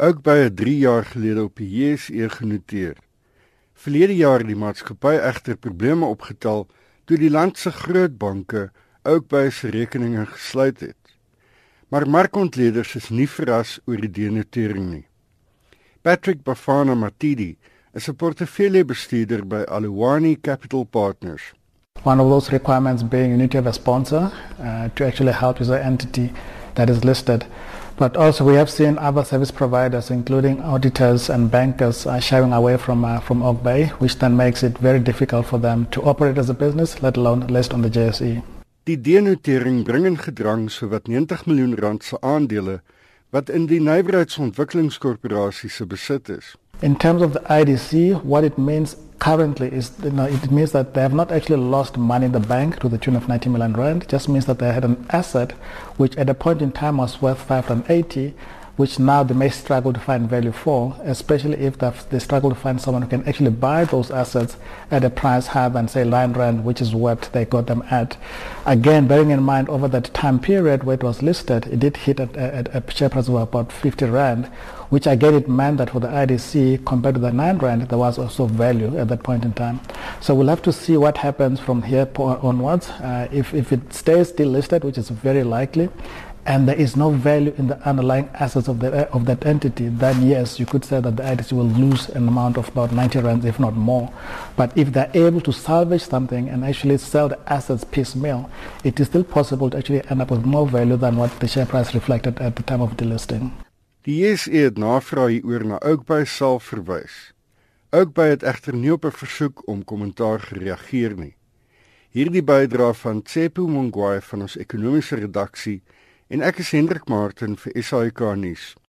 ook by 'n 3 jaar gelede op die JSE genoteer. Verlede jaar het die maatskappy egter probleme opgetel toe die land se groot banke ook by sy rekeninge gesluit het. Maar markontleeders is nie verras oor die denotering nie. Patrick Bafana Matidi is 'n portefeuljebestuurder by Aluwani Capital Partners. One of those requirements being you need to have a sponsor uh, to actually help user entity that is listed. But also we have seen other service providers, including auditors and bankers, uh, shying away from, uh, from OGBay, which then makes it very difficult for them to operate as a business, let alone list on the JSE. Die denotering bring in gedrang sowat 90 miljoen rand se aandele wat in die Nywerheidsontwikkelingskorporasie se besit is. In terms of the IDC, what it means currently is you know, it means that they have not actually lost money in the bank to the tune of 90 million rand. It just means that they had an asset which at a point in time was worth 580 which now they may struggle to find value for, especially if they struggle to find someone who can actually buy those assets at a price higher than say 9 rand, which is what they got them at. Again, bearing in mind over that time period where it was listed, it did hit at, at a share price of about 50 rand, which again it meant that for the IDC compared to the 9 rand, there was also value at that point in time. So we'll have to see what happens from here onwards. Uh, if, if it stays delisted, which is very likely, and there is no value in the underlying assets of, the, of that entity, then yes, you could say that the IDC will lose an amount of about 90 rands, if not more. But if they're able to salvage something and actually sell the assets piecemeal, it is still possible to actually end up with more value than what the share price reflected at the time of delisting. Die JSE het navraag hieroor na Oakbay self verwys. Oakbay het egter nie op 'n versoek om kommentaar gereageer nie. Hierdie bydra van Tsepo Mongwae van ons ekonomiese redaksie en ek is Hendrik Martin vir SAK nuus.